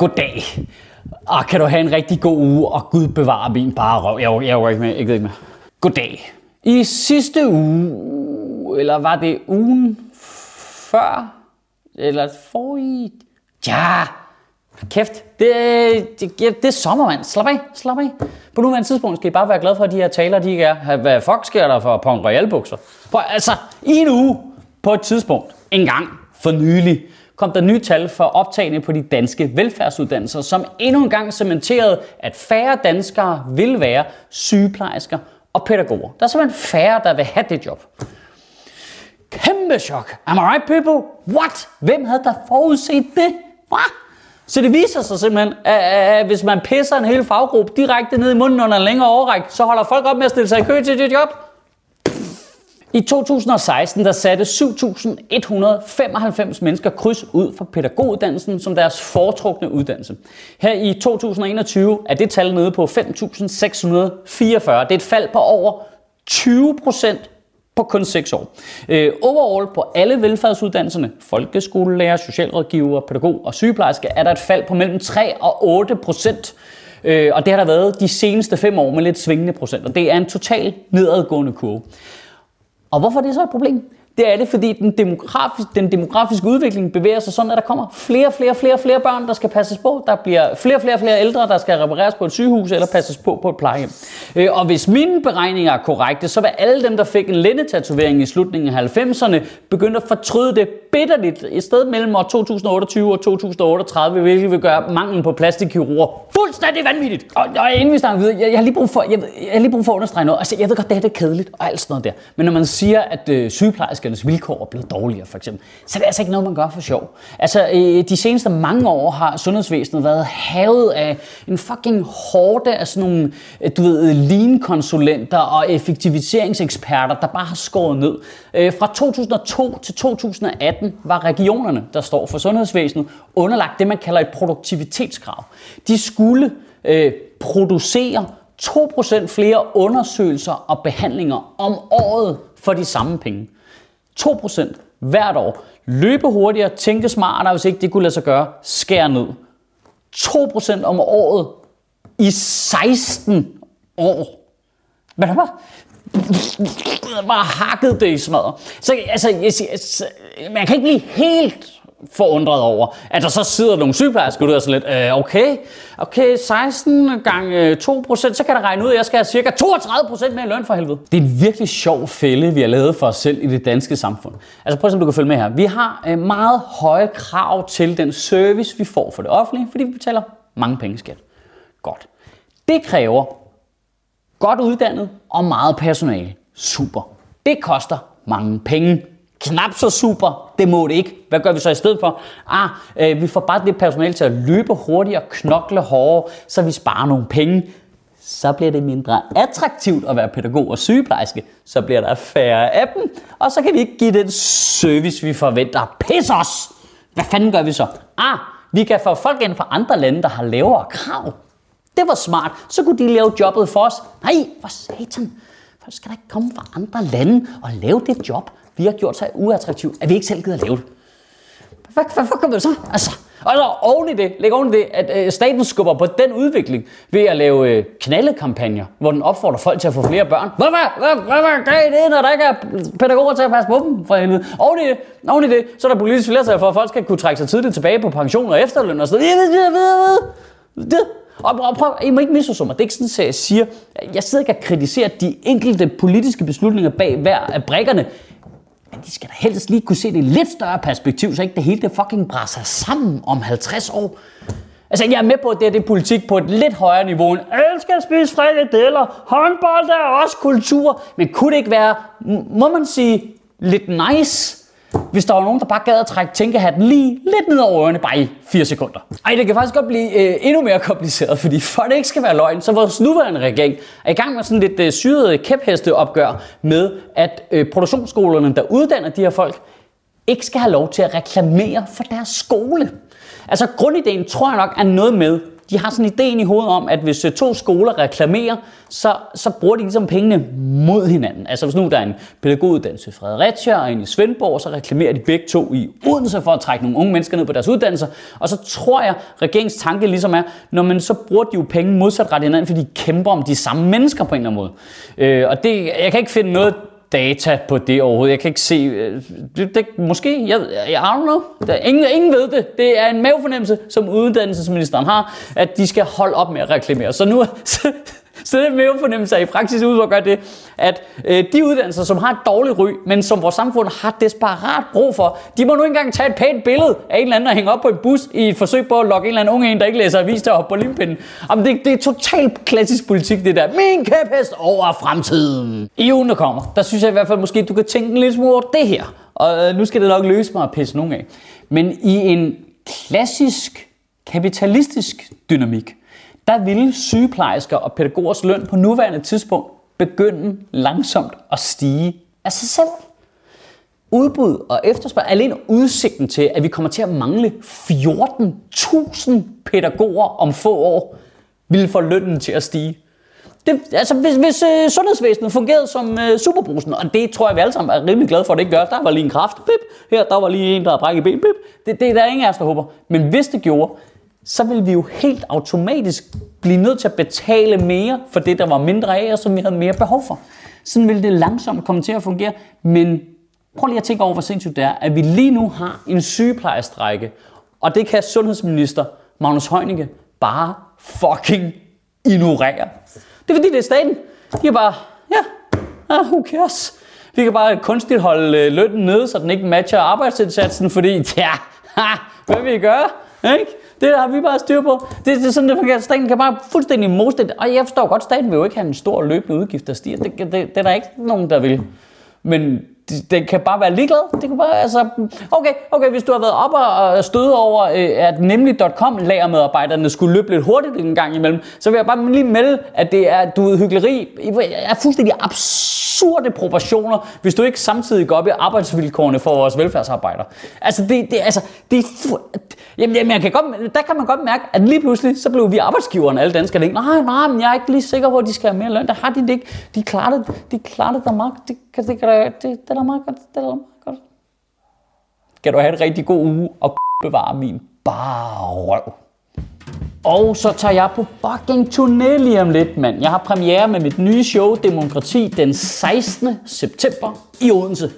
Goddag. Og kan du have en rigtig god uge, og Gud bevare min bare røv. Jeg, jeg, jeg, ikke med. jeg ved ikke med. Goddag. I sidste uge, eller var det ugen før, eller forrige... Ja, kæft. Det, det, det, det er sommer, mand. Slap af, slap af. På nuværende tidspunkt skal I bare være glade for, at de her taler, de ikke er. Hvad fuck sker der for Pong Royal bukser? For altså, i en uge, på et tidspunkt, en gang for nylig, kom der nye tal for optagende på de danske velfærdsuddannelser, som endnu en gang cementerede, at færre danskere vil være sygeplejersker og pædagoger. Der er simpelthen færre, der vil have det job. Kæmpe chok. Am I right, people? What? Hvem havde der forudset det? Hvad? Så det viser sig simpelthen, at, at hvis man pisser en hel faggruppe direkte ned i munden under en længere overræk, så holder folk op med at stille sig i kø til det job. I 2016 der satte 7.195 mennesker kryds ud for pædagoguddannelsen som deres foretrukne uddannelse. Her i 2021 er det tal nede på 5.644. Det er et fald på over 20 procent på kun 6 år. Øh, overall på alle velfærdsuddannelserne, folkeskolelærer, socialrådgiver, pædagog og sygeplejerske, er der et fald på mellem 3 og 8 procent. Øh, og det har der været de seneste 5 år med lidt svingende procent. Og det er en total nedadgående kurve. Og hvorfor er det så et problem? Det er det, fordi den, demografisk, den demografiske udvikling bevæger sig sådan, at der kommer flere, flere, flere, flere børn, der skal passes på. Der bliver flere, flere, flere ældre, der skal repareres på et sygehus eller passes på på et plejehjem. Øh, og hvis mine beregninger er korrekte, så vil alle dem, der fik en lændetatovering i slutningen af 90'erne, begynde at fortryde det bitterligt i stedet mellem år 2028 og 2038, hvilket vil gøre manglen på plastikkirurger fuldstændig vanvittigt. Og, og inden vi snakker videre, jeg, jeg, har lige brug for, jeg, jeg har lige brug for at understrege noget. Altså, jeg ved godt, det her det er kedeligt og alt sådan noget der. Men når man siger, at øh, sygeplejerskernes vilkår er blevet dårligere, for eksempel, så det er altså ikke noget, man gør for sjov. Altså, øh, de seneste mange år har sundhedsvæsenet været havet af en fucking hårde af sådan nogle, øh, du ved, lean-konsulenter og effektiviseringseksperter, der bare har skåret ned. Øh, fra 2002 til 2018 var regionerne, der står for sundhedsvæsenet, underlagt det, man kalder et produktivitetskrav. De skulle øh, producere 2% flere undersøgelser og behandlinger om året for de samme penge. 2% hvert år. Løbe hurtigere, tænke smartere, hvis ikke det kunne lade sig gøre, skær ned. 2% om året i 16 år. Men er det bare hakket det i smadret. Så altså, jeg, siger, jeg, man kan ikke blive helt forundret over, at der så sidder nogle sygeplejersker ud og sådan lidt, øh, okay, okay, 16 gange øh, 2 procent, så kan der regne ud, at jeg skal have cirka 32 procent mere løn for helvede. Det er en virkelig sjov fælde, vi har lavet for os selv i det danske samfund. Altså prøv at se, om du kan følge med her. Vi har øh, meget høje krav til den service, vi får for det offentlige, fordi vi betaler mange penge i skat. Godt. Det kræver godt uddannet og meget personale. Super. Det koster mange penge. Knap så super, det må det ikke. Hvad gør vi så i stedet for? Ah, øh, vi får bare det personale til at løbe hurtigere, knokle hårdere, så vi sparer nogle penge. Så bliver det mindre attraktivt at være pædagog og sygeplejerske. Så bliver der færre af dem, og så kan vi ikke give den service, vi forventer. Pis os! Hvad fanden gør vi så? Ah, vi kan få folk ind fra andre lande, der har lavere krav. Det var smart. Så kunne de lave jobbet for os. Nej, for satan. Folk skal da ikke komme fra andre lande og lave det job, vi har gjort så uattraktivt, at vi ikke selv gider at lave det. Hvad, hvad, hvad kommer det så? Altså, og så oven i det, læg oven i det, at øh, staten skubber på den udvikling ved at lave øh, knaldekampagner, hvor den opfordrer folk til at få flere børn. Hvad, hvad, hvad, hvad, hvad gør I det, når der ikke er pædagoger til at passe på dem? For helvede. Oven i det, oven i det, så er der politisk flertal for, at folk skal kunne trække sig tidligt tilbage på pension og efterløn og sådan noget. Det. Og, og prøv, I må ikke misforstå mig. Det er ikke sådan, at jeg siger, jeg sidder ikke og kritiserer de enkelte politiske beslutninger bag hver af brækkerne. Men de skal da helst lige kunne se det i lidt større perspektiv, så ikke det hele det fucking brænder sammen om 50 år. Altså, jeg er med på, at det her, det er politik på et lidt højere niveau. end, elsker at spise frikadeller. Håndbold er også kultur. Men kunne det ikke være, m- må man sige, lidt nice, hvis der var nogen, der bare gad at trække tænkehatten lige lidt ned over ørerne, bare i 4 sekunder. Ej, det kan faktisk godt blive øh, endnu mere kompliceret, fordi for at det ikke skal være løgn, så vores nuværende regering er i gang med sådan lidt øh, syrede kæphesteopgør med, at øh, produktionsskolerne, der uddanner de her folk, ikke skal have lov til at reklamere for deres skole. Altså grundideen tror jeg nok er noget med, de har sådan en idé i hovedet om, at hvis øh, to skoler reklamerer, så, så bruger de ligesom pengene mod hinanden. Altså hvis nu der er en pædagoguddannelse i Fredericia og en i Svendborg, så reklamerer de begge to i Odense for at trække nogle unge mennesker ned på deres uddannelser. Og så tror jeg, regeringens tanke ligesom er, når man så bruger de jo penge modsat ret hinanden, fordi de kæmper om de samme mennesker på en eller anden måde. Øh, og det, jeg kan ikke finde noget data på det overhovedet. Jeg kan ikke se... Øh, det, det, måske, jeg, I don't know. Der, ingen, ingen ved det. Det er en mavefornemmelse, som uddannelsesministeren har, at de skal holde op med at reklamere. Så nu, så, så den mavefornemmelse er i praksis ud at gøre det, at øh, de uddannelser, som har et dårligt ry, men som vores samfund har desperat brug for, de må nu engang tage et pænt billede af en eller anden, der hænger op på en bus i et forsøg på at lokke en eller anden unge en, der ikke læser avis til at hoppe på limpinden. Jamen, det, det er totalt klassisk politik, det der. Min kæphest over fremtiden. I ugen, der kommer, der synes jeg i hvert fald måske, du kan tænke en lille smule over det her. Og øh, nu skal det nok løse mig at pisse nogen af. Men i en klassisk kapitalistisk dynamik, der ville sygeplejersker og pædagogers løn på nuværende tidspunkt begynde langsomt at stige af sig selv. Udbud og efterspørgsel, alene udsigten til, at vi kommer til at mangle 14.000 pædagoger om få år, ville få lønnen til at stige. Det, altså, hvis, hvis øh, sundhedsvæsenet fungerede som øh, superbrusen, og det tror jeg, vi alle sammen er rimelig glade for, at det ikke gør. Der var lige en kraft, pip. Her, der var lige en, der havde brækket ben, pip. Det, det der er ingen af os, der håber. Men hvis det gjorde, så vil vi jo helt automatisk blive nødt til at betale mere for det, der var mindre af, og som vi havde mere behov for. Sådan ville det langsomt komme til at fungere, men prøv lige at tænke over, hvor sindssygt det er, at vi lige nu har en sygeplejestrække, og det kan sundhedsminister Magnus Heunicke bare fucking ignorere. Det er fordi, det er staten. De er bare, ja, ah, who cares? Vi kan bare kunstigt holde øh, lønnen nede, så den ikke matcher arbejdsindsatsen, fordi, ja, ha, hvad vil I gøre? Ikke? Det har vi bare styr på. Det, det er sådan, det fungerer. Staten kan bare fuldstændig mose det. Og jeg forstår godt, staten vil jo ikke have en stor løbende udgift, der stiger. Det, det, det er der ikke nogen, der vil. Men den kan bare være ligeglad. Det kan bare, altså, okay, okay, hvis du har været op og støde over, øh, at nemlig.com lagermedarbejderne skulle løbe lidt hurtigt en gang imellem, så vil jeg bare lige melde, at det er, du ved, hyggeleri er fuldstændig absurde proportioner, hvis du ikke samtidig går op i arbejdsvilkårene for vores velfærdsarbejdere. Altså, det, det, altså, det er Jamen, jamen jeg kan godt, der kan man godt mærke, at lige pludselig, så blev vi arbejdsgiverne, alle danskere. Ikke? Nej, nej, men jeg er ikke lige sikker på, at de skal have mere løn. Der har de det ikke. De klarer det, de klarer det der meget, det, det, det, det, det, det er meget godt. Det er meget godt. Kan du have en rigtig god uge og bevare min bare røv. Og så tager jeg på fucking turné lige om lidt, mand. Jeg har premiere med mit nye show, Demokrati, den 16. september i Odense.